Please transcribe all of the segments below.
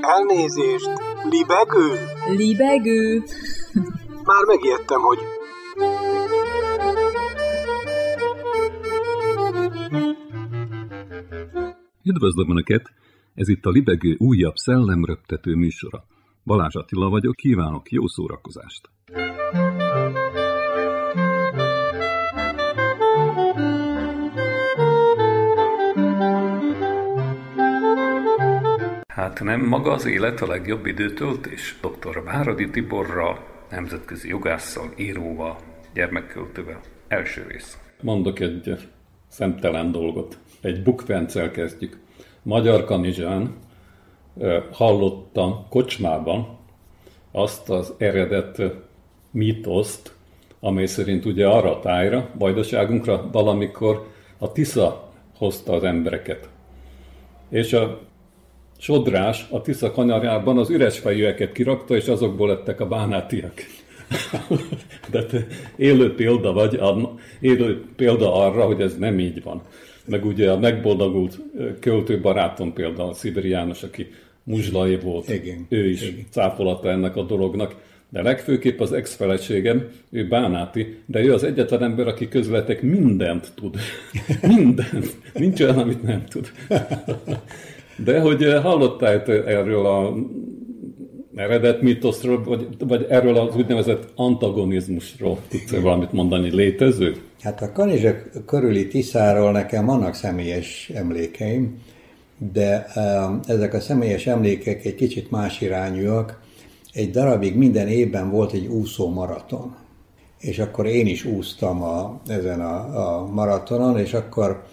Elnézést! Libegő? Libegő. Már megijedtem, hogy... Üdvözlöm Önöket! Ez itt a Libegő újabb szellemröptető műsora. Balázs Attila vagyok, kívánok jó szórakozást! Hát nem maga az élet a legjobb időtöltés? Dr. Váradi Tiborra, nemzetközi jogásszal, íróval, gyermekköltővel. Első rész. Mondok egy szemtelen dolgot. Egy bukfencel kezdjük. Magyar Kanizsán hallottam kocsmában azt az eredet mítoszt, amely szerint ugye arra a tájra, vajdaságunkra valamikor a Tisza hozta az embereket. És a sodrás a Tisza kanyarjában az üres fejűeket kirakta, és azokból lettek a bánátiak. De te élő példa vagy, élő példa arra, hogy ez nem így van. Meg ugye a megboldogult költő barátom például, Sziberi János, aki muzslai volt, Igen. ő is Igen. cáfolata ennek a dolognak. De legfőképp az ex-feleségem, ő Bánáti, de ő az egyetlen ember, aki közvetek mindent tud. mindent. Nincs olyan, amit nem tud. De hogy eh, hallottál erről a eredet mitoszról, vagy, vagy erről az úgynevezett antagonizmusról tudsz valamit mondani? Létező? Hát a Kanizsek körüli Tiszáról nekem vannak személyes emlékeim, de um, ezek a személyes emlékek egy kicsit más irányúak. Egy darabig minden évben volt egy úszó maraton. És akkor én is úsztam a, ezen a, a maratonon, és akkor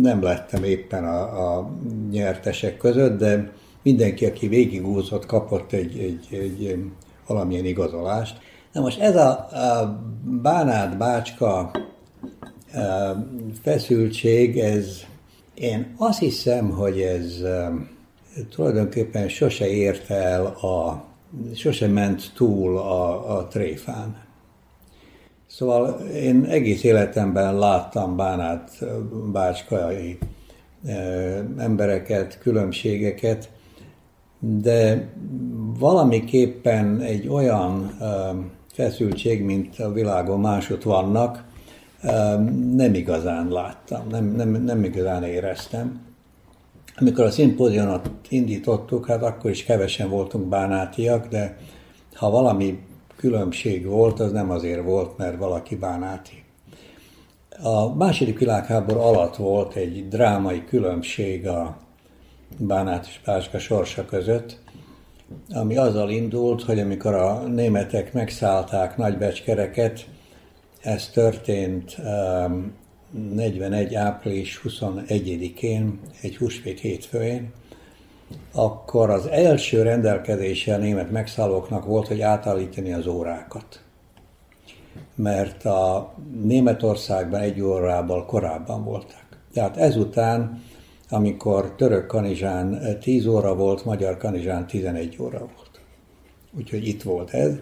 nem lettem éppen a, a nyertesek között, de mindenki, aki végigúzott, kapott egy, egy, egy valamilyen igazolást. Na most ez a, a Bánát Bácska feszültség, ez én azt hiszem, hogy ez tulajdonképpen sose érte el, a, sose ment túl a, a tréfán. Szóval én egész életemben láttam Bánát bácskai embereket, különbségeket, de valamiképpen egy olyan feszültség, mint a világon másod vannak, nem igazán láttam, nem, nem, nem igazán éreztem. Amikor a szimpózionot indítottuk, hát akkor is kevesen voltunk bánátiak, de ha valami különbség volt, az nem azért volt, mert valaki bánáti. A második világháború alatt volt egy drámai különbség a Bánát és Páska sorsa között, ami azzal indult, hogy amikor a németek megszállták Nagybecskereket, ez történt um, 41. április 21-én, egy húsvét hétfőjén, akkor az első rendelkezése a német megszállóknak volt, hogy átállítani az órákat. Mert a Németországban egy órával korábban voltak. Tehát ezután, amikor török kanizsán 10 óra volt, magyar kanizsán 11 óra volt. Úgyhogy itt volt ez.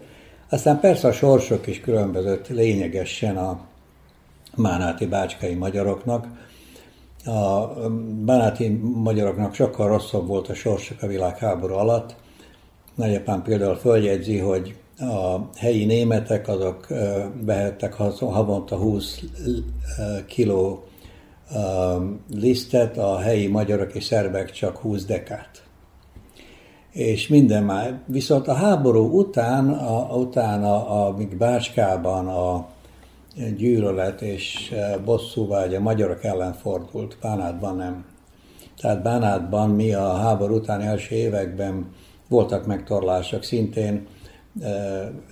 Aztán persze a sorsok is különbözött lényegesen a bánáti bácskai magyaroknak. A bánáti magyaroknak sokkal rosszabb volt a sorsok a világháború alatt. Nagyapám például följegyzi, hogy a helyi németek azok vehettek havonta 20 kiló lisztet, a helyi magyarok és szerbek csak 20 dekát és minden már. Viszont a háború után, a, utána, amíg Bácskában a gyűlölet és bosszúvágy a magyarok ellen fordult, Bánátban nem. Tehát Bánátban mi a háború utáni első években voltak megtorlások, szintén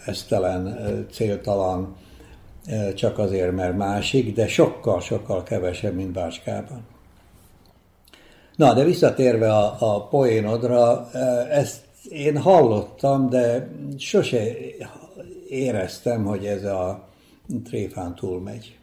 esztelen, céltalan, csak azért, mert másik, de sokkal-sokkal kevesebb, mint Bácskában. Na, de visszatérve a, a poénodra, ezt én hallottam, de sose éreztem, hogy ez a tréfán túlmegy.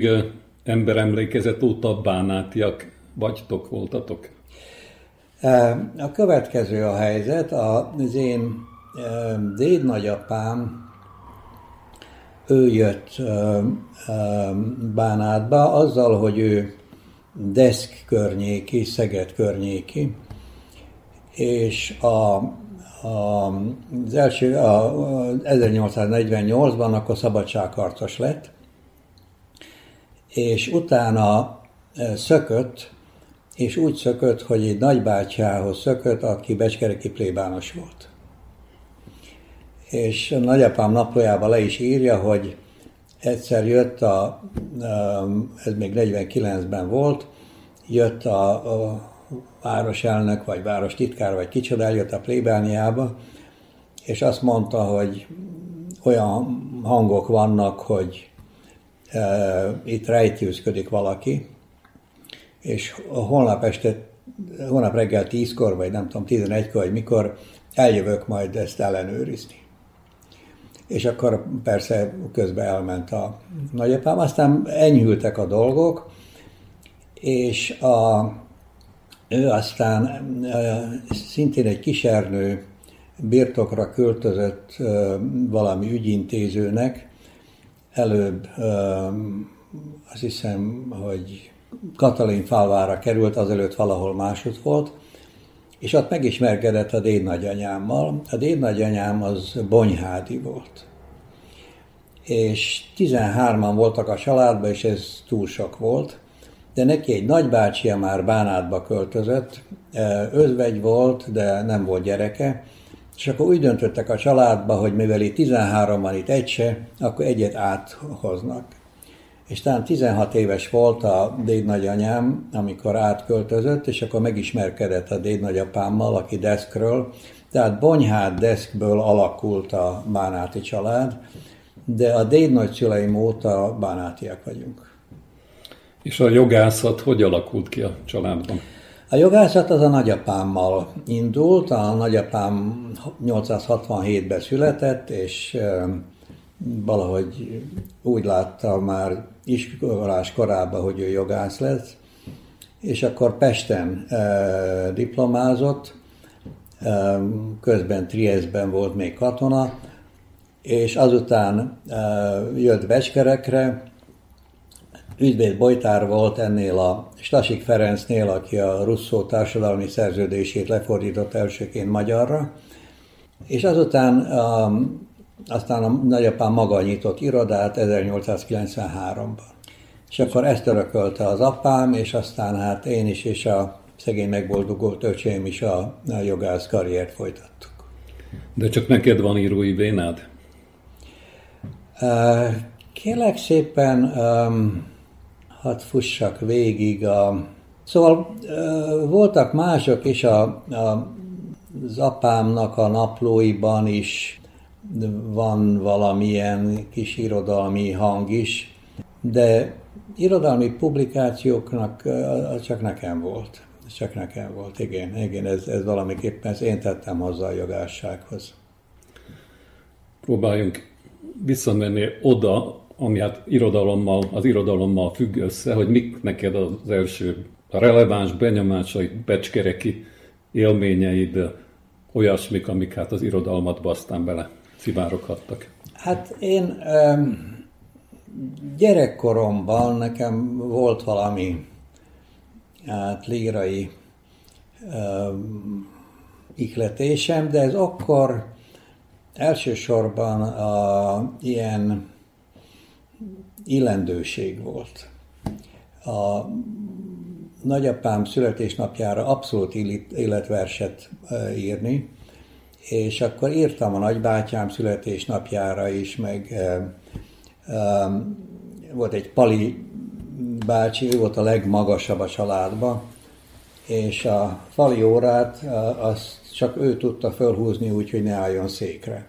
Mindig emberemlékezet óta bánátiak vagytok, voltatok? A következő a helyzet, az én nagyapám, ő jött Bánátba azzal, hogy ő Deszk környéki, Szeged környéki, és a, a, az első, a, 1848-ban akkor szabadságharcos lett, és utána szökött, és úgy szökött, hogy egy nagybátyához szökött, aki becskereki plébános volt. És a nagyapám naplójában le is írja, hogy egyszer jött a, ez még 49-ben volt, jött a, a városelnök, vagy várostitkár, vagy kicsoda eljött a plébániába, és azt mondta, hogy olyan hangok vannak, hogy e, itt rejtőzködik valaki, és holnap este, holnap reggel 10-kor, vagy nem tudom, 11-kor, vagy mikor eljövök majd ezt ellenőrizni. És akkor persze közben elment a nagyapám, aztán enyhültek a dolgok, és a, ő aztán szintén egy kisernő birtokra költözött valami ügyintézőnek, előbb azt hiszem, hogy Katalin falvára került, azelőtt valahol másod volt, és ott megismerkedett a déd nagyanyámmal. A déd nagyanyám az Bonyhádi volt. És 13-an voltak a családban, és ez túl sok volt. De neki egy nagybácsia már Bánátba költözött, özvegy volt, de nem volt gyereke, és akkor úgy döntöttek a családba, hogy mivel itt 13 van itt egy se, akkor egyet áthoznak és talán 16 éves volt a déd nagyanyám, amikor átköltözött, és akkor megismerkedett a déd nagyapámmal, aki deszkről. Tehát Bonyhád deszkből alakult a bánáti család, de a déd nagyszüleim óta bánátiak vagyunk. És a jogászat hogy alakult ki a családban? A jogászat az a nagyapámmal indult, a nagyapám 867-ben született, és valahogy úgy látta már iskolás korában, hogy ő jogász lesz, és akkor Pesten diplomázott, közben Triestben volt még katona, és azután jött Becskerekre, ügyvéd Bojtár volt ennél a Stasik Ferencnél, aki a Russzó társadalmi szerződését lefordított elsőként magyarra, és azután aztán a nagyapám maga nyitott irodát 1893-ban. És akkor ezt örökölte az apám, és aztán hát én is, és a szegény megboldogult öcsém is a, a jogász karriert folytattuk. De csak neked van írói vénád? Kélek szépen, um, hadd fussak végig a... Szóval voltak mások is a, a, az apámnak a naplóiban is van valamilyen kis irodalmi hang is, de irodalmi publikációknak az csak nekem volt. Ez csak nekem volt, igen, igen ez, ez valamiképpen ezt én tettem hozzá a jogássághoz. Próbáljunk visszamenni oda, ami hát irodalommal, az irodalommal függ össze, hogy mik neked az első a releváns benyomásaid, becskereki élményeid, olyasmik, amik hát az irodalmat aztán bele szivároghattak? Hát én gyerekkoromban nekem volt valami hát, lírai ikletésem, de ez akkor elsősorban a, ilyen illendőség volt. A nagyapám születésnapjára abszolút életverset írni, és akkor írtam a nagybátyám születésnapjára is, meg volt egy Pali bácsi, ő volt a legmagasabb a családban, és a fali órát azt csak ő tudta felhúzni úgy, hogy ne álljon székre.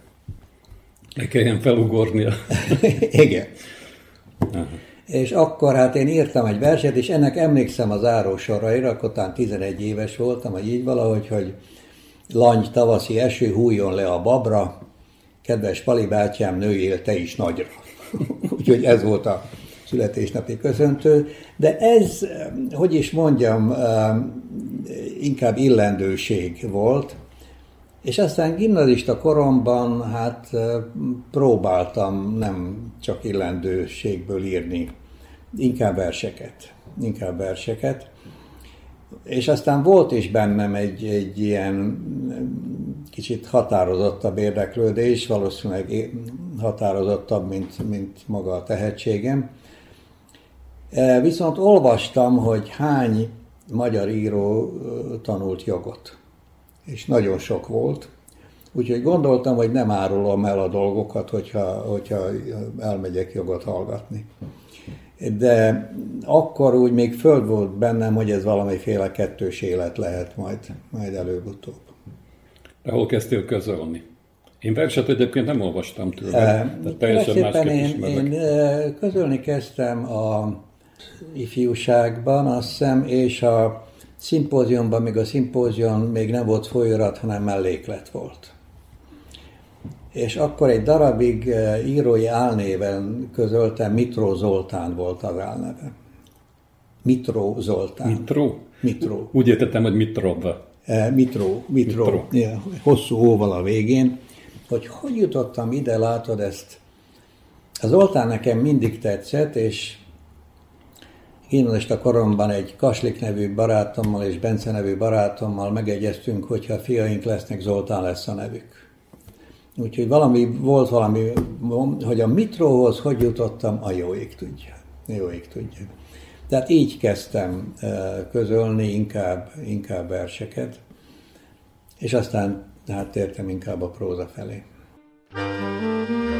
Ne kelljen felugornia. Igen. Aha. És akkor hát én írtam egy verset, és ennek emlékszem az árósoraira, akkor talán 11 éves voltam, vagy így valahogy, hogy langy tavaszi eső hújjon le a babra, kedves Pali bátyám, nőjél te is nagyra. Úgyhogy ez volt a születésnapi köszöntő, de ez, hogy is mondjam, inkább illendőség volt, és aztán gimnazista koromban hát próbáltam nem csak illendőségből írni, inkább verseket, inkább verseket. És aztán volt is bennem egy, egy ilyen kicsit határozottabb érdeklődés, valószínűleg határozottabb, mint, mint maga a tehetségem. Viszont olvastam, hogy hány magyar író tanult jogot és nagyon sok volt. Úgyhogy gondoltam, hogy nem árulom el a dolgokat, hogyha, hogyha elmegyek jogot hallgatni. De akkor úgy még föld volt bennem, hogy ez valamiféle kettős élet lehet majd, majd előbb-utóbb. De hol kezdtél közölni? Én verset egyébként nem olvastam tőle, e, tehát teljesen másképp én, én közölni kezdtem a ifjúságban, azt hiszem, és a szimpóziumban, még a szimpózium még nem volt folyarat, hanem melléklet volt. És akkor egy darabig eh, írói álnéven közöltem, Mitró Zoltán volt az álneve. Mitró Zoltán. Mitró? Mitró. Úgy értettem, hogy Mitrov. Eh, Mitró, Mitró. Mitró. Ja, hosszú óval a végén. Hogy hogy jutottam ide, látod ezt? Az Zoltán nekem mindig tetszett, és a koromban egy Kaslik nevű barátommal és Bence nevű barátommal megegyeztünk, hogyha fiaink lesznek, Zoltán lesz a nevük. Úgyhogy valami, volt valami, hogy a mitróhoz hogy jutottam, a jó ég tudja. Jó ég tudja. Tehát így kezdtem közölni inkább, inkább verseket, és aztán hát tértem inkább a próza felé. thank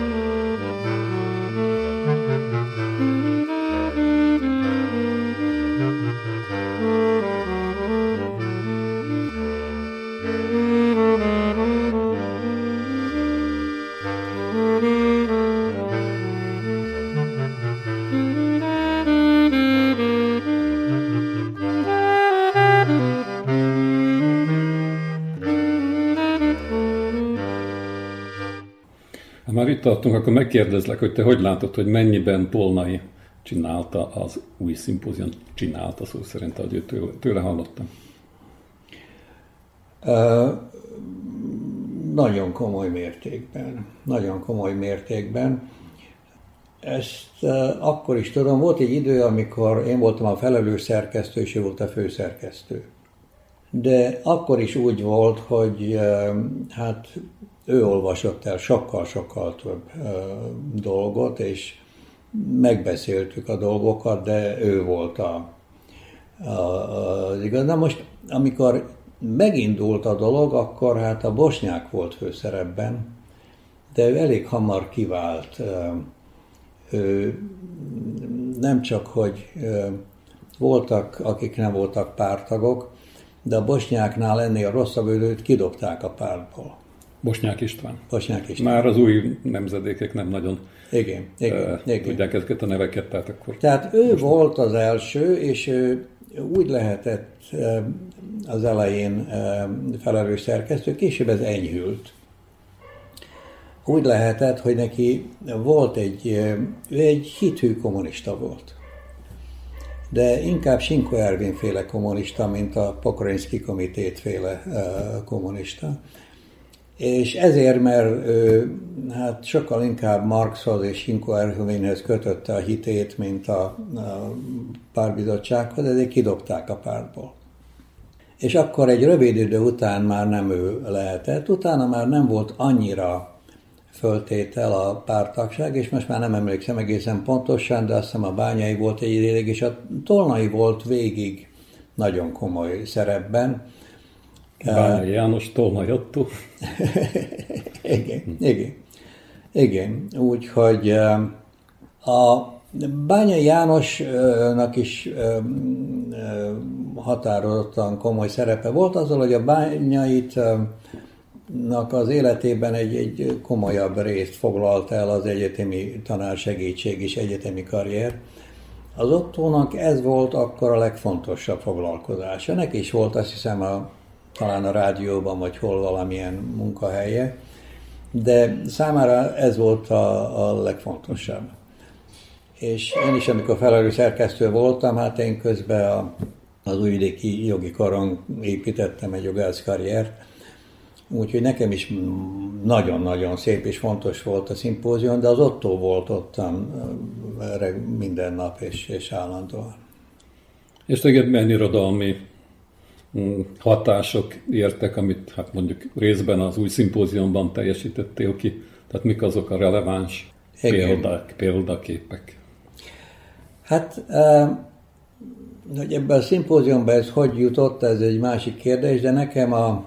tartunk, akkor megkérdezlek, hogy te hogy látod, hogy mennyiben Tolnai csinálta az új szimpózium, csinálta szó szerint, ahogy ő tőle, tőle hallottam? Uh, nagyon komoly mértékben. Nagyon komoly mértékben. Ezt uh, akkor is tudom, volt egy idő, amikor én voltam a felelős szerkesztő, és ő volt a főszerkesztő. De akkor is úgy volt, hogy uh, hát ő olvasott el sokkal-sokkal több dolgot, és megbeszéltük a dolgokat, de ő volt a, az igaz. Na most, amikor megindult a dolog, akkor hát a bosnyák volt főszerepben, de ő elég hamar kivált. Ő nem csak, hogy voltak, akik nem voltak pártagok, de a bosnyáknál ennél rosszabb őt kidobták a pártból. Bosnyák István. Bosnyák István. Már az új nemzedékek nem nagyon igen, igen, uh, igen. tudják ezeket a neveket, tehát akkor... Tehát ő volt az első, és ő úgy lehetett az elején felelős szerkesztő, később ez enyhült. Úgy lehetett, hogy neki volt egy, ő egy hithű kommunista volt. De inkább Sinko Ervin féle kommunista, mint a Pokroinski komitét féle kommunista és ezért, mert hát sokkal inkább Marxhoz és Hinko Erhövényhez kötötte a hitét, mint a, a párbizottsághoz, ezért kidobták a pártból. És akkor egy rövid idő után már nem ő lehetett, utána már nem volt annyira föltétel a pártagság, és most már nem emlékszem egészen pontosan, de azt hiszem a bányai volt egy ideig, és a tolnai volt végig nagyon komoly szerepben, Bányai János Tolnajotto. igen, igen. Igen, úgyhogy a Bányai Jánosnak is határozottan komoly szerepe volt azzal, hogy a bányait az életében egy, egy komolyabb részt foglalt el az egyetemi tanársegítség és egyetemi karrier. Az Ottónak ez volt akkor a legfontosabb foglalkozása. Neki is volt azt hiszem a talán a rádióban, vagy hol valamilyen munkahelye, de számára ez volt a, a legfontosabb. és én is, amikor felelős szerkesztő voltam, hát én közben a, az újvidéki jogi karon építettem egy jogász karriert, Úgyhogy nekem is nagyon-nagyon szép és fontos volt a szimpózium, de az ottó volt ottan minden nap és, és állandóan. És téged milyen irodalmi mm, hatások értek, amit hát mondjuk részben az új szimpóziumban teljesítettél ki? Tehát mik azok a releváns példák, példaképek? Hát, hogy ebben a szimpóziumban ez hogy jutott, ez egy másik kérdés, de nekem a,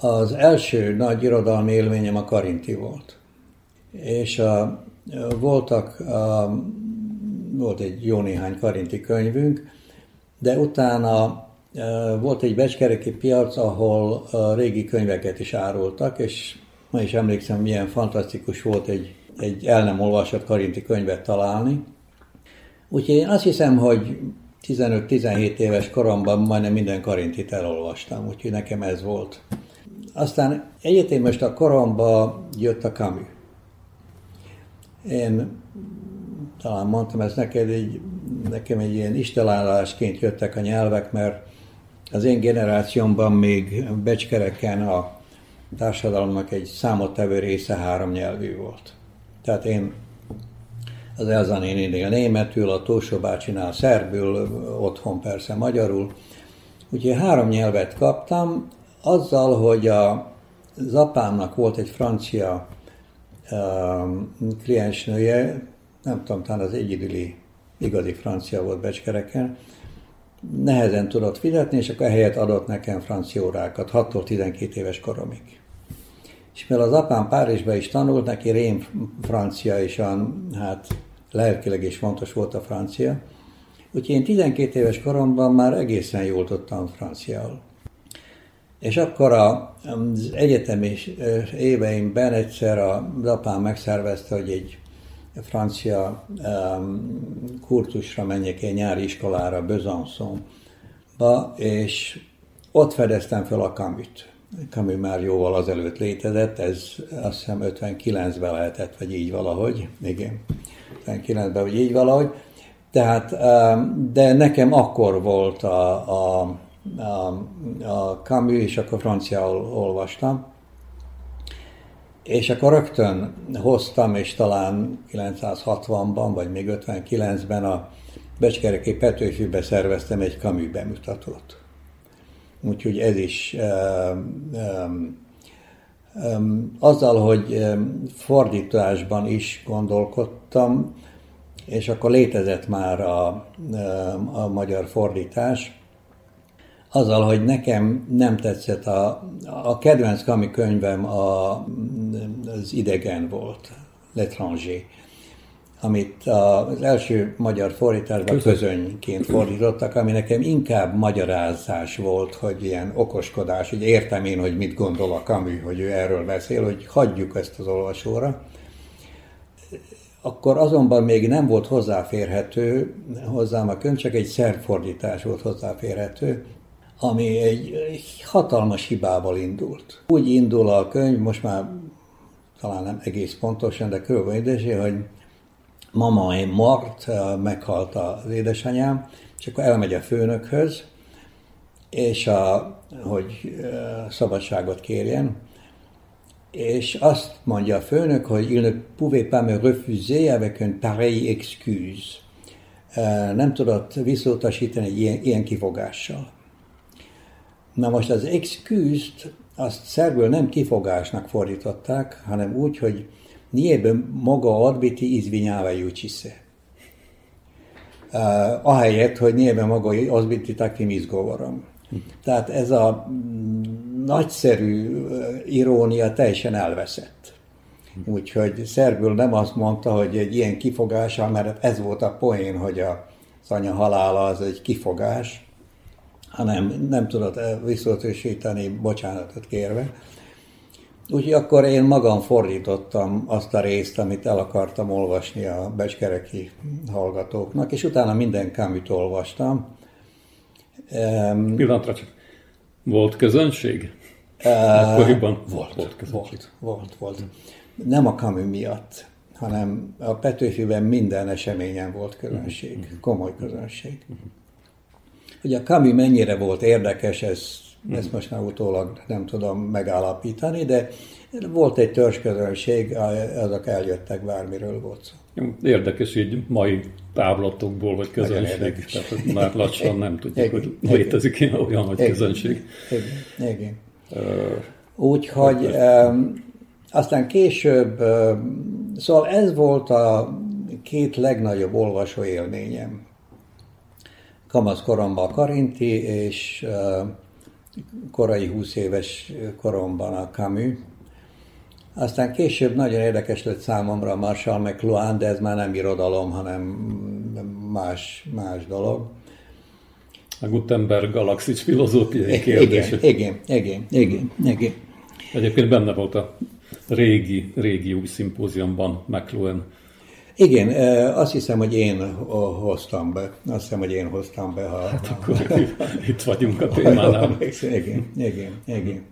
az első nagy irodalmi élményem a Karinti volt. És a, voltak, a, volt egy jó néhány Karinti könyvünk, de utána volt egy becskereki piac, ahol régi könyveket is árultak, és ma is emlékszem, milyen fantasztikus volt egy, egy el nem olvasott Karinti könyvet találni. Úgyhogy én azt hiszem, hogy 15-17 éves koromban majdnem minden Karintit elolvastam, úgyhogy nekem ez volt. Aztán egyetemest a koromba jött a Camus. Én talán mondtam ezt neked, egy, nekem egy ilyen istalálásként jöttek a nyelvek, mert az én generációmban még becskereken a társadalomnak egy számottevő része három nyelvű volt. Tehát én az Elzanénénél németül, a Tósó bácsinál szerbül, otthon persze magyarul. Úgyhogy három nyelvet kaptam, azzal, hogy a, apámnak volt egy francia um, kliensnője, nem tudom, talán az egyedüli igazi francia volt Becskereken, nehezen tudott fizetni, és akkor ehelyett adott nekem francia órákat, 6 12 éves koromig. És mivel az apám Párizsba is tanult, neki rém francia, és olyan, hát lelkileg is fontos volt a francia, úgyhogy én 12 éves koromban már egészen jól tudtam franciául. És akkor az egyetemi éveimben egyszer a apám megszervezte, hogy egy francia um, kurtusra menjek egy nyári iskolára Besançonba, és ott fedeztem fel a Camus-t. Camus már jóval azelőtt létezett, ez azt hiszem 59-ben lehetett, vagy így valahogy, igen, 59-ben, vagy így valahogy. Tehát, de nekem akkor volt a, a a, a Camus, és akkor franciául olvastam. És akkor rögtön hoztam, és talán 960-ban, vagy még 59-ben a Becskereki Petőfibe szerveztem egy Camus bemutatót. Úgyhogy ez is um, um, um, azzal, hogy fordításban is gondolkodtam, és akkor létezett már a, a magyar fordítás, azzal, hogy nekem nem tetszett a, a kedvenc kami könyvem a, az idegen volt, L'étranger, amit az első magyar fordításban közönyként fordítottak, ami nekem inkább magyarázás volt, hogy ilyen okoskodás, hogy értem én, hogy mit gondol a Camus, hogy ő erről beszél, hogy hagyjuk ezt az olvasóra. Akkor azonban még nem volt hozzáférhető hozzám a könyv, csak egy szerfordítás volt hozzáférhető, ami egy, hatalmas hibával indult. Úgy indul a könyv, most már talán nem egész pontosan, de körülbelül hogy mama én mart, meghalt az édesanyám, és akkor elmegy a főnökhöz, és a, hogy szabadságot kérjen, és azt mondja a főnök, hogy il ne pouvait pas me refuser avec une pareille excuse. Nem tudott visszautasítani egy ilyen, ilyen kifogással. Na most az excuse-t azt szerből nem kifogásnak fordították, hanem úgy, hogy niebe maga odbiti izvinjávaju jucsise. Uh, ahelyett, hogy niebe maga odbiti takvim izgovorom. Tehát ez a mm, nagyszerű irónia teljesen elveszett. Úgyhogy szerbül nem azt mondta, hogy egy ilyen kifogással, mert ez volt a poén, hogy a, anya halála az egy kifogás, hanem nem tudott visszatősíteni bocsánatot kérve. Úgyhogy akkor én magam fordítottam azt a részt, amit el akartam olvasni a becskereki hallgatóknak, és utána minden kámit olvastam. Pillanatra csak. Volt közönség? Uh, Akkoriban volt, volt, közönség. Volt, volt, volt. Nem a Camus miatt, hanem a Petőfiben minden eseményen volt közönség, uh-huh. komoly közönség. Hogy a Kami mennyire volt érdekes, ez, uh-huh. ezt most már utólag nem tudom megállapítani, de volt egy törzsközönség, azok eljöttek, bármiről volt szó. Érdekes így mai táblatokból, vagy közönség. Tehát már lassan nem tudjuk, igen, hogy igen. létezik ilyen olyan nagy igen, közönség. Igen, igen. Úgyhogy um, aztán később, um, szóval ez volt a két legnagyobb olvasó élményem. Kamasz koromban a Karinti, és korai 20 éves koromban a Camus. Aztán később nagyon érdekes lett számomra Marshall McLuhan, de ez már nem irodalom, hanem más, más dolog. A Gutenberg galaxis filozófiai kérdése. Igen, igen, igen, igen, Egyébként benne volt a régi, régi új szimpóziumban McLuhan. Igen, azt hiszem, hogy én hoztam be. Azt hiszem, hogy én hoztam be. Ha, hát akkor itt vagyunk a témánál. Igen, igen, igen.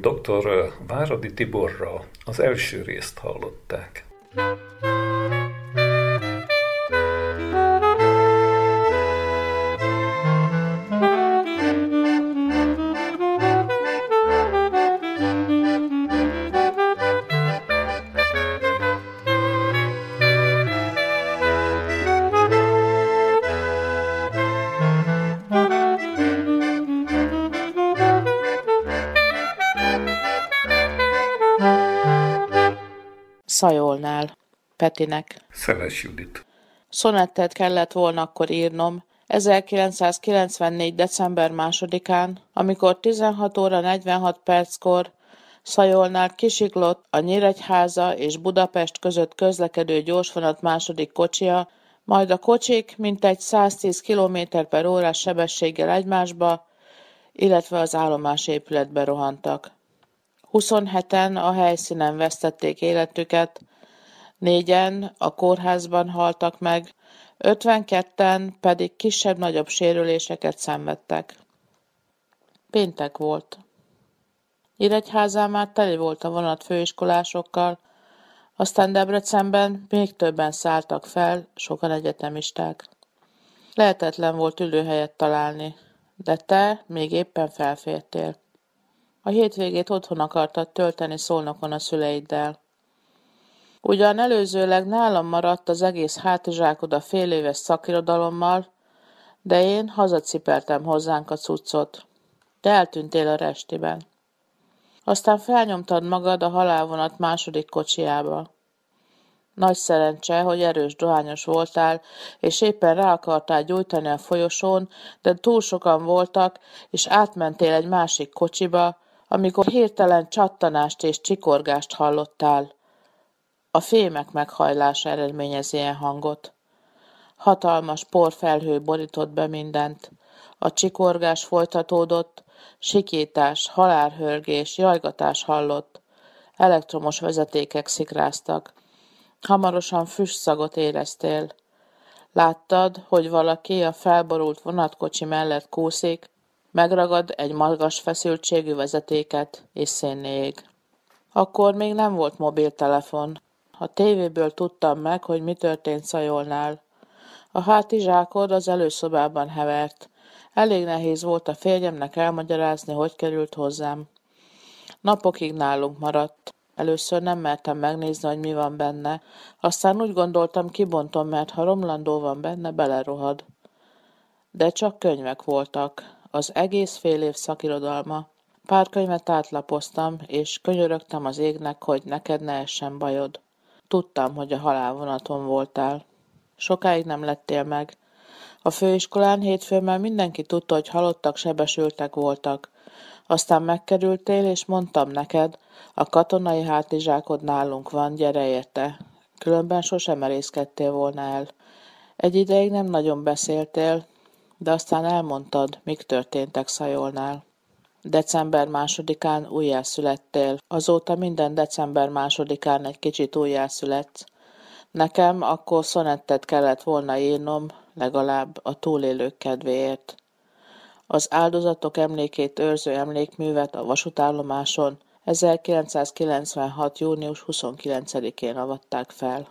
Dr. Váradi Tiborral az első részt hallották. Szajolnál. Petinek. Szeles Judit. Szonettet kellett volna akkor írnom, 1994. december másodikán, amikor 16 óra 46 perckor Szajolnál kisiklott a Nyíregyháza és Budapest között közlekedő gyorsvonat második kocsia, majd a kocsik mintegy 110 km per órás sebességgel egymásba, illetve az állomás épületbe rohantak. 27-en a helyszínen vesztették életüket, négyen a kórházban haltak meg, 52-en pedig kisebb-nagyobb sérüléseket szenvedtek. Péntek volt. Nyíregyházán már teli volt a vonat főiskolásokkal, aztán Debrecenben még többen szálltak fel, sokan egyetemisták. Lehetetlen volt ülőhelyet találni, de te még éppen felfértél. A hétvégét otthon akartad tölteni Szolnokon a szüleiddel. Ugyan előzőleg nálam maradt az egész hátizsákod a fél éves szakirodalommal, de én hazacipeltem hozzánk a cuccot. Te eltűntél a restiben. Aztán felnyomtad magad a halálvonat második kocsiába. Nagy szerencse, hogy erős dohányos voltál, és éppen rá akartál gyújtani a folyosón, de túl sokan voltak, és átmentél egy másik kocsiba, amikor hirtelen csattanást és csikorgást hallottál. A fémek meghajlása eredményez ilyen hangot. Hatalmas porfelhő borított be mindent. A csikorgás folytatódott, sikítás, halálhörgés, jajgatás hallott. Elektromos vezetékek szikráztak. Hamarosan füstszagot éreztél. Láttad, hogy valaki a felborult vonatkocsi mellett kúszik, Megragad egy magas feszültségű vezetéket, és szénné ég. Akkor még nem volt mobiltelefon. A tévéből tudtam meg, hogy mi történt Szajolnál. A hátizsákod az előszobában hevert. Elég nehéz volt a férjemnek elmagyarázni, hogy került hozzám. Napokig nálunk maradt. Először nem mertem megnézni, hogy mi van benne. Aztán úgy gondoltam, kibontom, mert ha romlandó van benne, belerohad. De csak könyvek voltak az egész fél év szakirodalma. Pár könyvet átlapoztam, és könyörögtem az égnek, hogy neked ne essen bajod. Tudtam, hogy a halálvonaton voltál. Sokáig nem lettél meg. A főiskolán hétfőn már mindenki tudta, hogy halottak, sebesültek voltak. Aztán megkerültél, és mondtam neked, a katonai hátizsákod nálunk van, gyere érte. Különben sosem merészkedtél volna el. Egy ideig nem nagyon beszéltél, de aztán elmondtad, mik történtek Szajolnál. December másodikán újjászülettél. Azóta minden december másodikán egy kicsit újjászületsz. Nekem akkor szonettet kellett volna írnom, legalább a túlélők kedvéért. Az áldozatok emlékét őrző emlékművet a vasútállomáson 1996. június 29-én avatták fel.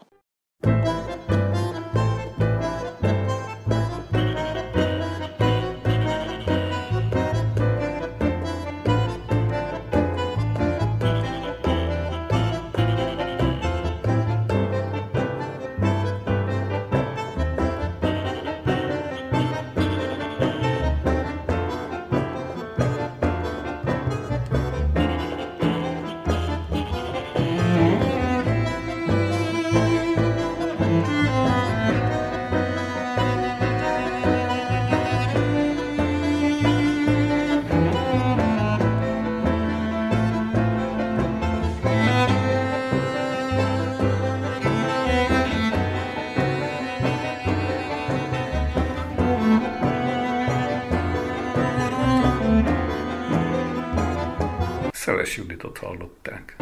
Szeles Juditot hallották.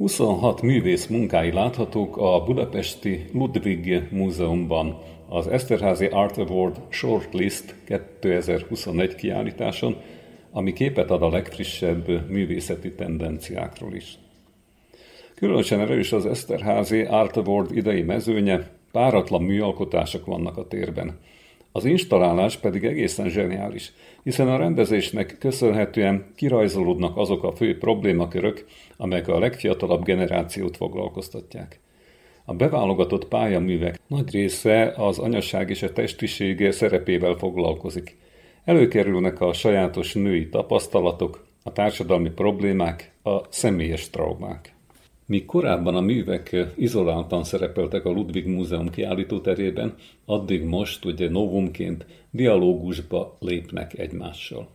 Huszonhat művész munkái láthatók a budapesti Ludwig Múzeumban, az Eszterházi Art Award Shortlist 2021 kiállításon, ami képet ad a legfrissebb művészeti tendenciákról is. Különösen erős az Eszterházi Art Award idei mezőnye, páratlan műalkotások vannak a térben. Az installálás pedig egészen zseniális, hiszen a rendezésnek köszönhetően kirajzolódnak azok a fő problémakörök, amelyek a legfiatalabb generációt foglalkoztatják. A beválogatott pályaművek nagy része az anyaság és a testisége szerepével foglalkozik. Előkerülnek a sajátos női tapasztalatok, a társadalmi problémák, a személyes traumák. Míg korábban a művek izoláltan szerepeltek a Ludwig Múzeum kiállítóterében, addig most ugye novumként dialógusba lépnek egymással.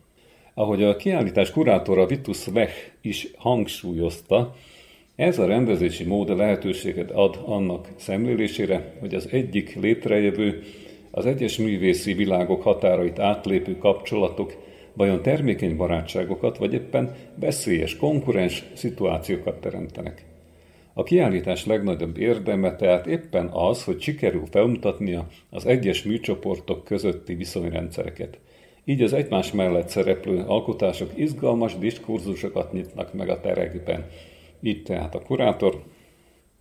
Ahogy a kiállítás kurátora Vitus Wech is hangsúlyozta, ez a rendezési mód lehetőséget ad annak szemlélésére, hogy az egyik létrejövő, az egyes művészi világok határait átlépő kapcsolatok vajon termékeny barátságokat, vagy éppen veszélyes konkurens szituációkat teremtenek. A kiállítás legnagyobb érdeme tehát éppen az, hogy sikerül felmutatnia az egyes műcsoportok közötti viszonyrendszereket, Így az egymás mellett szereplő alkotások izgalmas diskurzusokat nyitnak meg a terekben. Így tehát a kurátor.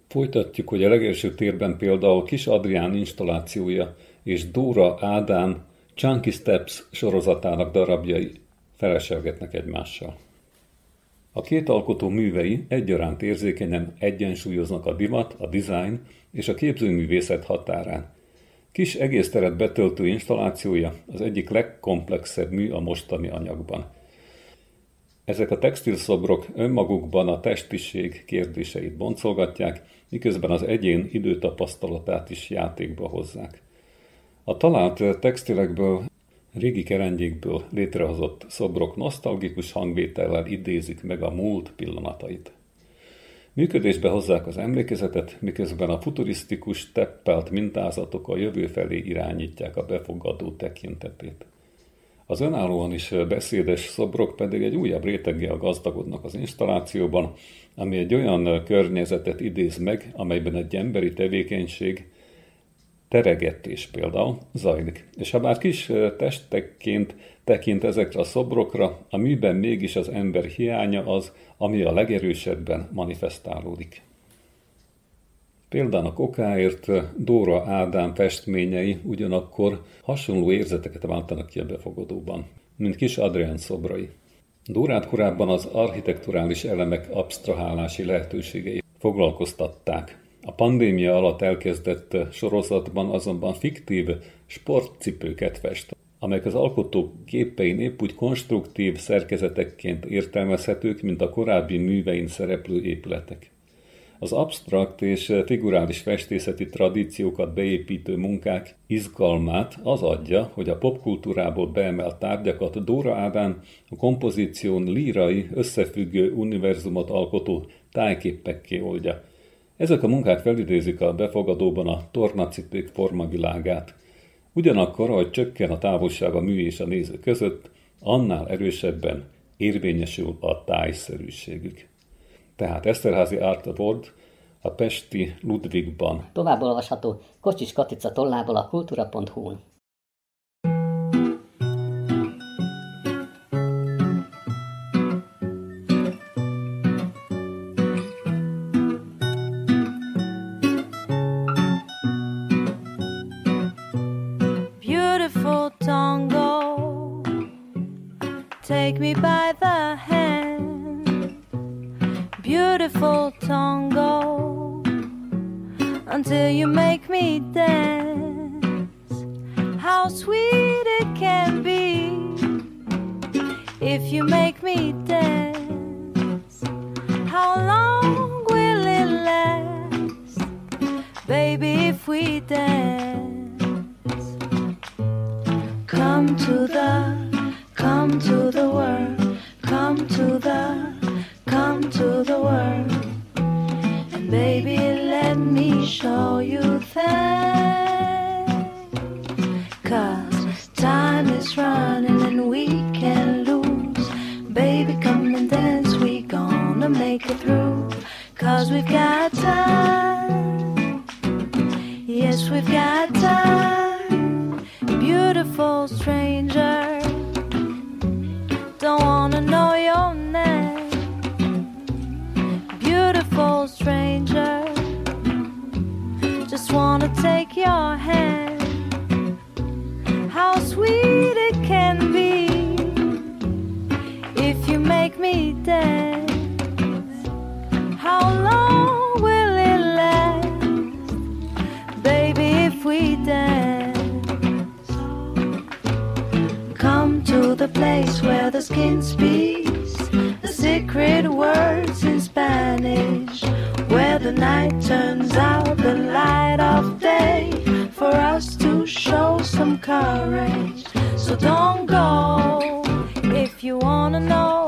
Folytatjuk, hogy a legelső térben például Kis Adrián installációja és Dóra Ádám Chunky Steps sorozatának darabjai feleselgetnek egymással. A két alkotó művei egyaránt érzékenyen egyensúlyoznak a divat, a design és a képzőművészet határán. Kis egész teret betöltő installációja az egyik legkomplexebb mű a mostani anyagban. Ezek a textilszobrok önmagukban a testiség kérdéseit boncolgatják, miközben az egyén időtapasztalatát is játékba hozzák. A talált textilekből régi kerengyékből létrehozott szobrok nosztalgikus hangvétellel idézik meg a múlt pillanatait. Működésbe hozzák az emlékezetet, miközben a futurisztikus teppelt mintázatok a jövő felé irányítják a befogadó tekintetét. Az önállóan is beszédes szobrok pedig egy újabb réteggel gazdagodnak az installációban, ami egy olyan környezetet idéz meg, amelyben egy emberi tevékenység teregetés például zajlik. És ha bár kis testekként tekint ezekre a szobrokra, a műben mégis az ember hiánya az, ami a legerősebben manifestálódik. Példának okáért Dóra Ádám festményei ugyanakkor hasonló érzeteket váltanak ki a befogadóban, mint kis Adrián szobrai. Dórát korábban az architekturális elemek absztrahálási lehetőségei foglalkoztatták, a pandémia alatt elkezdett sorozatban azonban fiktív sportcipőket fest, amelyek az alkotók képein épp úgy konstruktív szerkezetekként értelmezhetők, mint a korábbi művein szereplő épületek. Az absztrakt és figurális festészeti tradíciókat beépítő munkák izgalmát az adja, hogy a popkultúrából beemelt tárgyakat Dóra Ádám a kompozíción lírai, összefüggő univerzumot alkotó tájképekké oldja – ezek a munkák felidézik a befogadóban a tornacipék formavilágát. Ugyanakkor, ahogy csökken a távolság a mű és a néző között, annál erősebben érvényesül a tájszerűségük. Tehát Eszterházi Art Award a Pesti Ludwigban. Tovább olvasható Kocsis Katica tollából a kultúra.hu-n. beautiful stranger. Don't wanna know your name, beautiful stranger. Just wanna take your hand. How sweet it can be if you make me dance. the place where the skin speaks the secret words in Spanish, where the night turns out the light of day for us to show some courage. So don't go if you wanna know.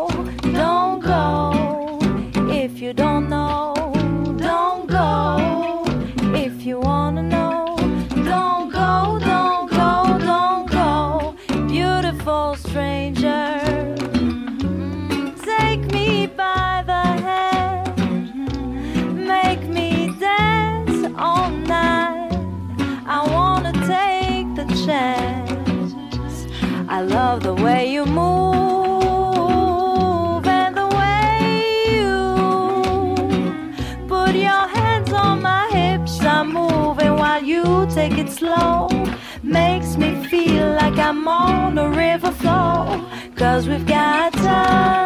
Slow. Makes me feel like I'm on a river flow. Cause we've got time.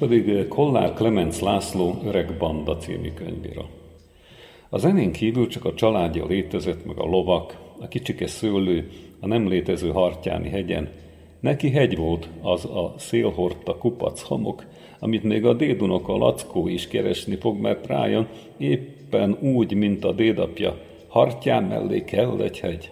Pedig Kollár Klemenc László Öreg Banda című könyvira. A zenén kívül csak a családja létezett, meg a lovak, a kicsike szőlő, a nem létező Hartyáni hegyen. Neki hegy volt az a szélhordta kupac homok, amit még a dédunoka Lackó is keresni fog, mert rájön éppen úgy, mint a dédapja, Hartyán mellé kell egy hegy.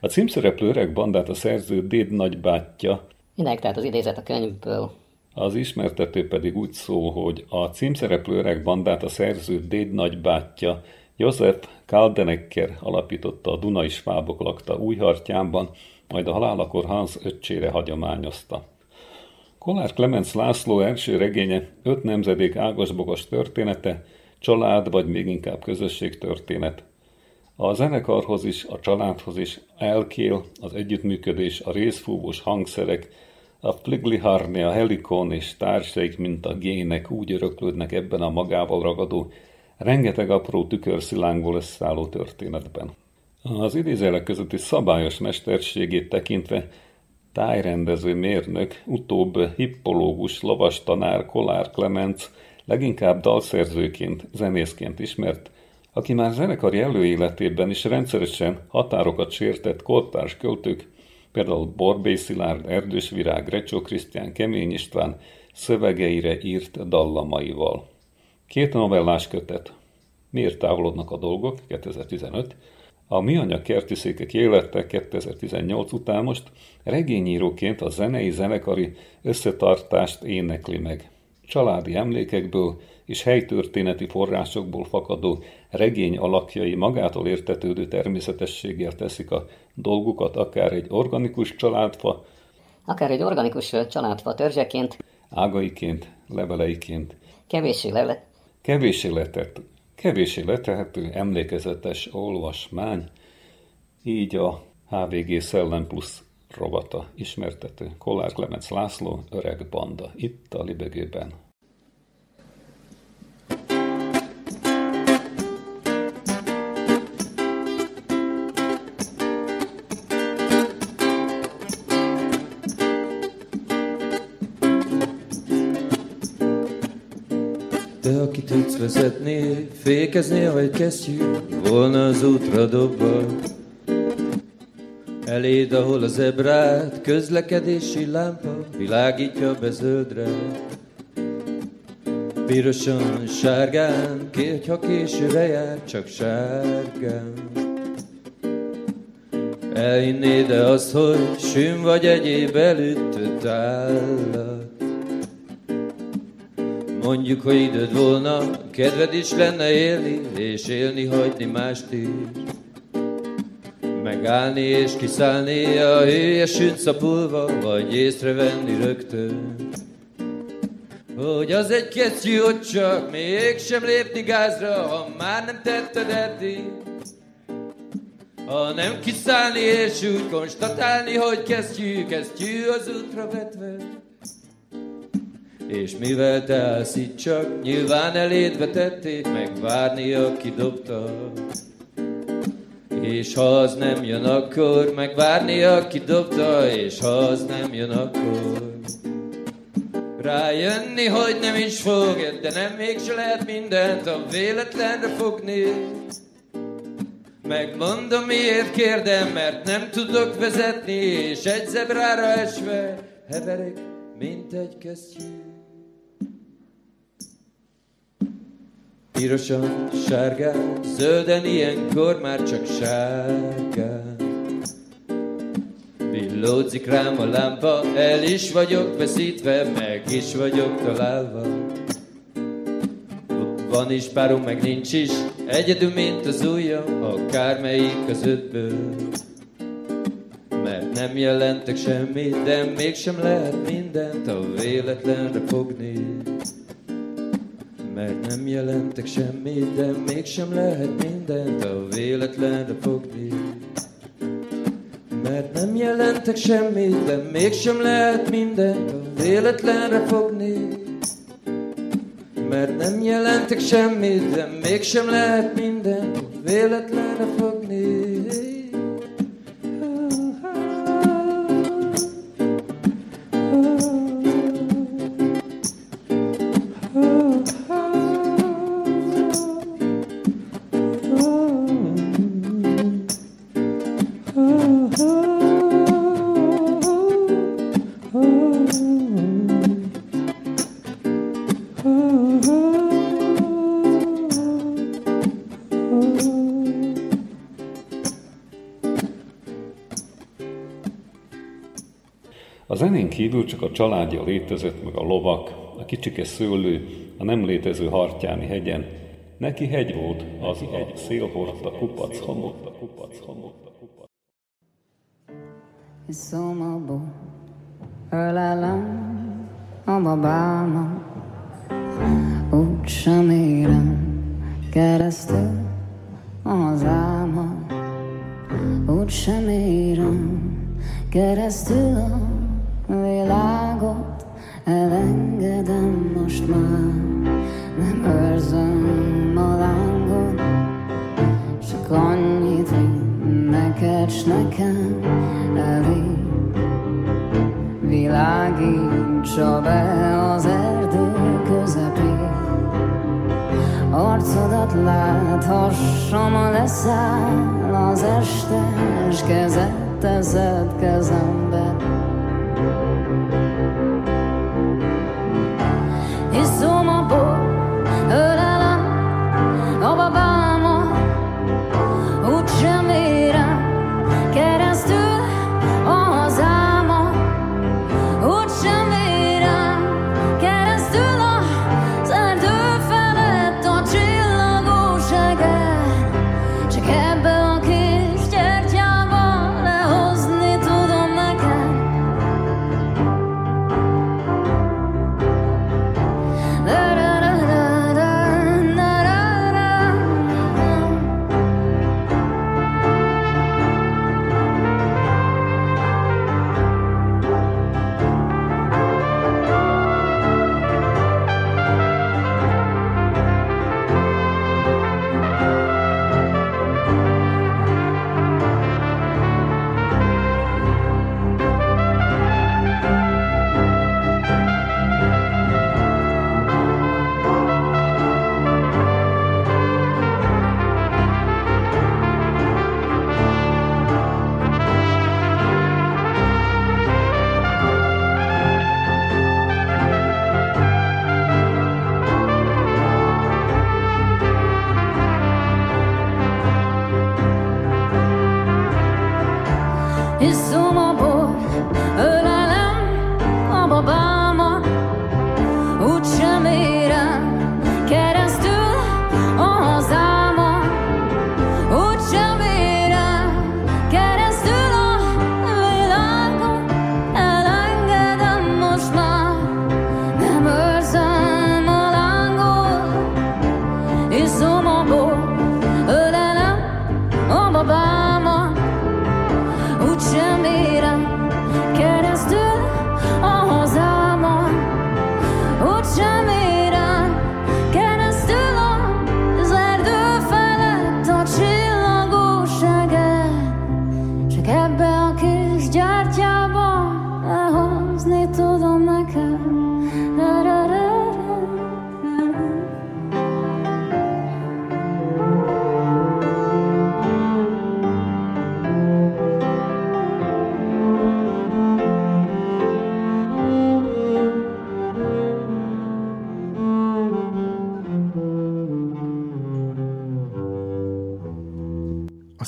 A címszereplő öreg bandát a szerző déd nagybátyja, Idáig tehát az idézet a könyvből. Az ismertető pedig úgy szól, hogy a címszereplő öreg bandát a szerző déd nagybátyja József Kaldenecker alapította a Dunai Svábok lakta Újhartyánban, majd a halálakor Hans öccsére hagyományozta. Kollár Klemenc László első regénye öt nemzedék ágasbogas története, család vagy még inkább közösség történet. A zenekarhoz is, a családhoz is elkél, az együttműködés, a részfúvós hangszerek, a Fligliharni, a Helikon és társaik, mint a gének úgy öröklődnek ebben a magával ragadó, rengeteg apró tükörszilángból összeálló történetben. Az idézelek közötti szabályos mesterségét tekintve tájrendező mérnök, utóbb hippológus, lavastanár Kolár Klemenc leginkább dalszerzőként, zenészként ismert, aki már zenekari előéletében is rendszeresen határokat sértett kortárs költők, például Borbély Szilárd, Erdős Virág, Recsó Krisztián, Kemény István szövegeire írt dallamaival. Két novellás kötet. Miért távolodnak a dolgok? 2015. A Mi Anya Kerti Székek élete 2018 után most regényíróként a zenei zenekari összetartást énekli meg. Családi emlékekből és helytörténeti forrásokból fakadó regény alakjai magától értetődő természetességgel teszik a dolgukat akár egy organikus családfa, Akár egy organikus családfa törzseként, ágaiként, leveleiként, kevéssé lele, kevéssé letett, kevéssé letehető, emlékezetes olvasmány, így a HVG Szellem Plusz rovata ismertető. Kollár Klemenc László, öreg banda, itt a Libegőben. Te, tudsz vezetni, fékezni, vagy kesztyű, volna az útra dobva. Eléd, ahol az ebrát, közlekedési lámpa, világítja be. Pirosan, sárgán, kérj, ha későre jár, csak sárgán. Elhinnéd -e azt, hogy sűn vagy egyéb előtt állat? Mondjuk, hogy időd volna, kedved is lenne élni, és élni hagyni mást is. Megállni és kiszállni a hőjesűn szapulva, vagy észrevenni rögtön. Hogy az egy kesztyű, hogy csak mégsem lépni gázra, ha már nem tetted eddig. Ha nem kiszállni és úgy konstatálni, hogy kesztyű, kesztyű az útra vetve. És mivel te állsz itt csak, nyilván eléd vetették, megvárni, aki dobta. és ha az nem jön, akkor megvárni, aki dobta, és ha az nem jön, akkor rájönni, hogy nem is fog, de nem mégse lehet mindent a véletlenre fogni. Megmondom, miért kérdem, mert nem tudok vezetni, és egy zebrára esve heverek, mint egy kesztyű. Pirosan, sárgán, zölden, ilyenkor már csak sárgán. Villódzik rám a lámpa, el is vagyok veszítve, meg is vagyok találva. Van is párom, meg nincs is, egyedül, mint az ujjam, akármelyik az ötből. Mert nem jelentek semmit, de mégsem lehet mindent a véletlenre fogni. Mert nem jelentek semmit, de mégsem lehet mindent a véletlenre fogni. Mert nem jelentek semmit, de mégsem lehet mindent a véletlenre fogni. Mert nem jelentek semmit, de mégsem lehet mindent a véletlenre fogni. Kívül csak a családja létezett, meg a lovak, a kicsike szőlő, a nem létező hartyáni hegyen. Neki hegy volt, az egy szél hordta kupac hamot, a kupac hamot, a. Szomorú, ölelem a babámat, úgy sem érem keresztül az álmat, úgy sem érem keresztül a világot, elengedem most már, nem őrzöm a lángot, csak annyit, neked s nekem elég. Világítsa be az erdő közepén, Arcodat láthassam, leszáll az este, és kezed teszed kezembe.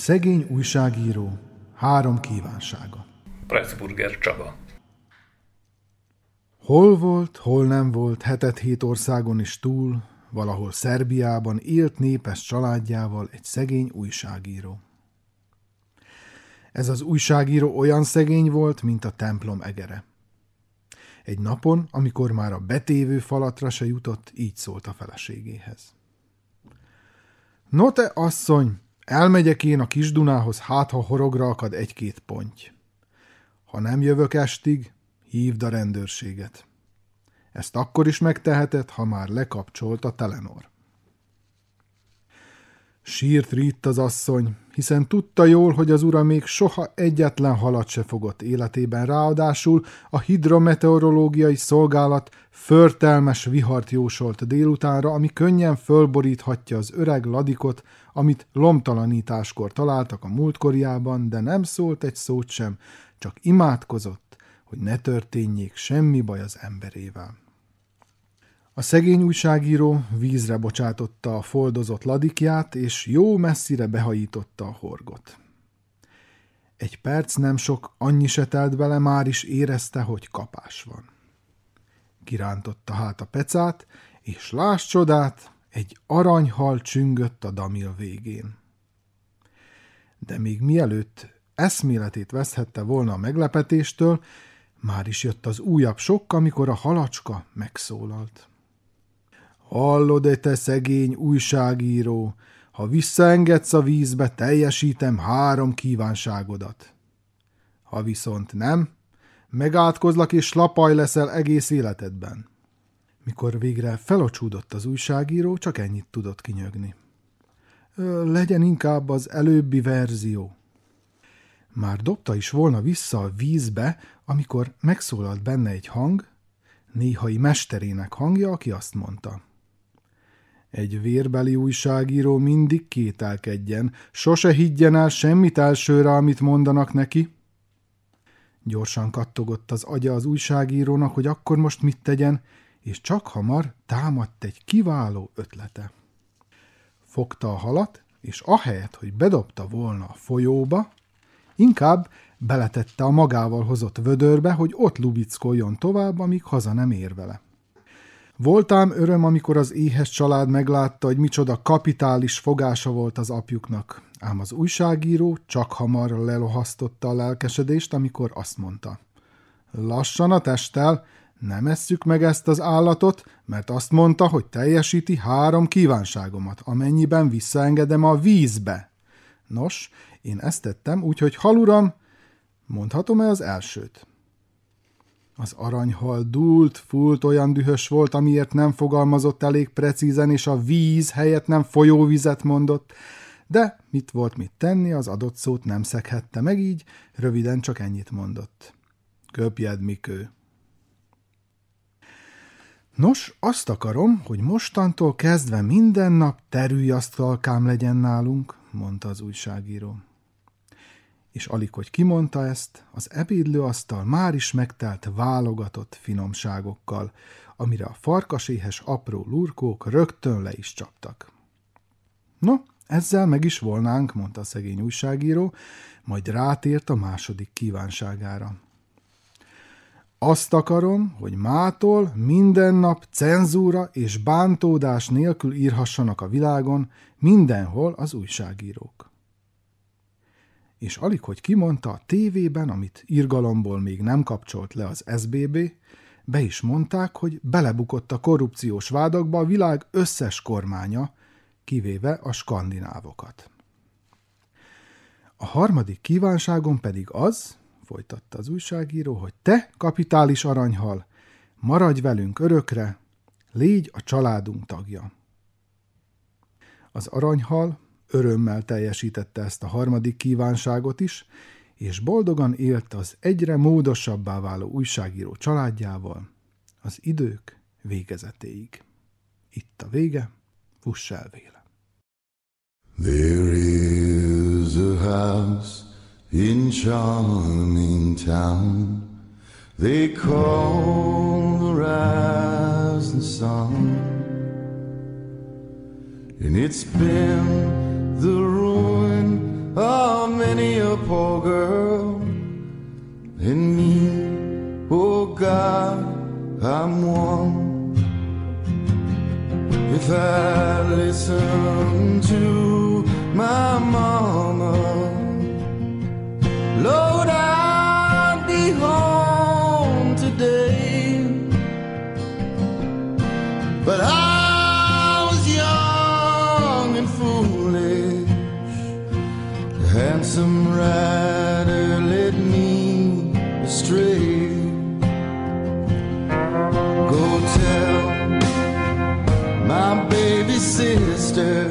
Szegény újságíró három kívánsága. Pressburger Csaba. Hol volt, hol nem volt, hetet hét országon is túl, valahol Szerbiában élt népes családjával egy szegény újságíró. Ez az újságíró olyan szegény volt, mint a templom egere. Egy napon, amikor már a betévő falatra se jutott, így szólt a feleségéhez. No te, asszony, elmegyek én a kis Dunához, hát ha horogra akad egy-két ponty. Ha nem jövök estig, hívd a rendőrséget. Ezt akkor is megteheted, ha már lekapcsolt a Telenor. Sírt ritt az asszony, hiszen tudta jól, hogy az ura még soha egyetlen halat se fogott életében, ráadásul a hidrometeorológiai szolgálat förtelmes vihart jósolt délutánra, ami könnyen fölboríthatja az öreg ladikot, amit lomtalanításkor találtak a múltkoriában, de nem szólt egy szót sem, csak imádkozott, hogy ne történjék semmi baj az emberével. A szegény újságíró vízre bocsátotta a foldozott ladikját, és jó messzire behajította a horgot. Egy perc nem sok, annyi se telt bele, már is érezte, hogy kapás van. Kirántotta hát a pecát, és láss csodát, egy aranyhal csüngött a damil végén. De még mielőtt eszméletét veszhette volna a meglepetéstől, már is jött az újabb sok, amikor a halacska megszólalt. Hallod-e te szegény újságíró, ha visszaengedsz a vízbe, teljesítem három kívánságodat. Ha viszont nem, megátkozlak és lapaj leszel egész életedben. Mikor végre felocsúdott az újságíró, csak ennyit tudott kinyögni. Legyen inkább az előbbi verzió. Már dobta is volna vissza a vízbe, amikor megszólalt benne egy hang, néhai mesterének hangja, aki azt mondta. Egy vérbeli újságíró mindig kételkedjen, sose higgyen el semmit elsőre, amit mondanak neki. Gyorsan kattogott az agya az újságírónak, hogy akkor most mit tegyen, és csak hamar támadt egy kiváló ötlete. Fogta a halat, és ahelyett, hogy bedobta volna a folyóba, inkább beletette a magával hozott vödörbe, hogy ott lubickoljon tovább, amíg haza nem ér vele. Voltám öröm, amikor az éhes család meglátta, hogy micsoda kapitális fogása volt az apjuknak. Ám az újságíró csak hamar lelohasztotta a lelkesedést, amikor azt mondta. Lassan a testtel, nem esszük meg ezt az állatot, mert azt mondta, hogy teljesíti három kívánságomat, amennyiben visszaengedem a vízbe. Nos, én ezt tettem, úgyhogy haluram, mondhatom-e az elsőt? Az aranyhal dúlt, fúlt, olyan dühös volt, amiért nem fogalmazott elég precízen, és a víz helyett nem folyóvizet mondott, de mit volt mit tenni, az adott szót nem szeghette meg így, röviden csak ennyit mondott. Köpjed, Mikő! Nos, azt akarom, hogy mostantól kezdve minden nap terülyasztalkám legyen nálunk, mondta az újságíró. És alig, hogy kimondta ezt, az ebédlőasztal már is megtelt válogatott finomságokkal, amire a farkaséhes apró lurkók rögtön le is csaptak. No, ezzel meg is volnánk, mondta a szegény újságíró, majd rátért a második kívánságára. Azt akarom, hogy mától minden nap cenzúra és bántódás nélkül írhassanak a világon mindenhol az újságírók. És alig, hogy kimondta a tévében, amit irgalomból még nem kapcsolt le az SBB, be is mondták, hogy belebukott a korrupciós vádakba a világ összes kormánya, kivéve a skandinávokat. A harmadik kívánságom pedig az, folytatta az újságíró, hogy te, kapitális aranyhal, maradj velünk örökre, légy a családunk tagja. Az aranyhal örömmel teljesítette ezt a harmadik kívánságot is, és boldogan élt az egyre módosabbá váló újságíró családjával az idők végezetéig. Itt a vége, fuss véle. There is a house in charming town they call the rising sun and it's been the ruin of many a poor girl and me oh God I'm one if I listen to my mama, Lord, I'd be home today. But I handsome rider led me astray. Go tell my baby sister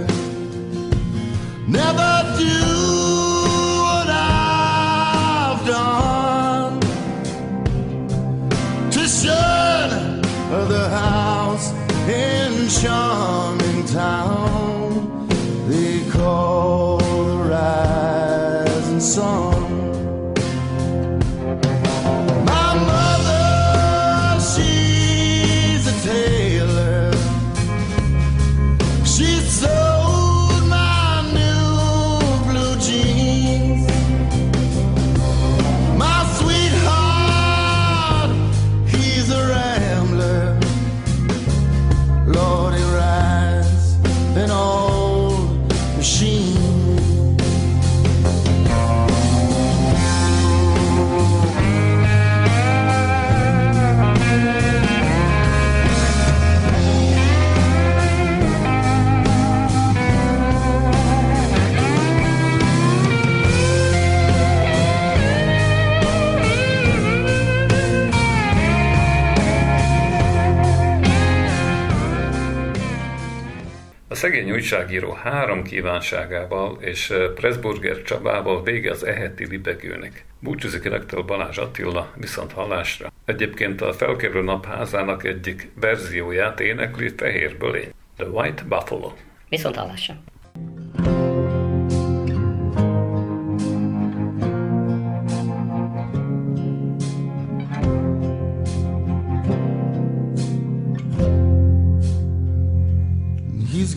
szegény újságíró három kívánságával és Pressburger Csabával vége az eheti libegőnek. Búcsúzik Elektől Balázs Attila viszont hallásra. Egyébként a felkerülő napházának egyik verzióját énekli Fehér Bölény, The White Buffalo. Viszont hallásra.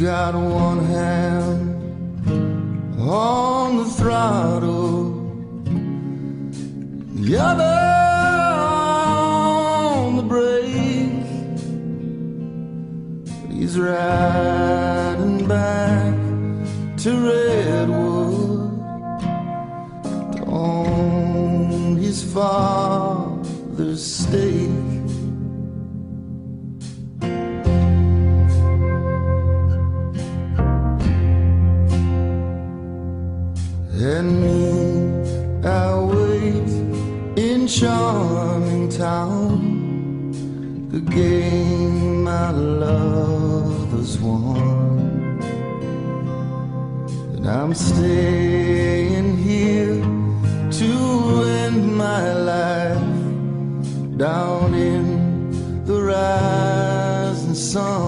Got one hand on the throttle, the other on the brake. He's riding back to Redwood on his father's charming town. The game my love has won and I'm staying here to end my life down in the rising sun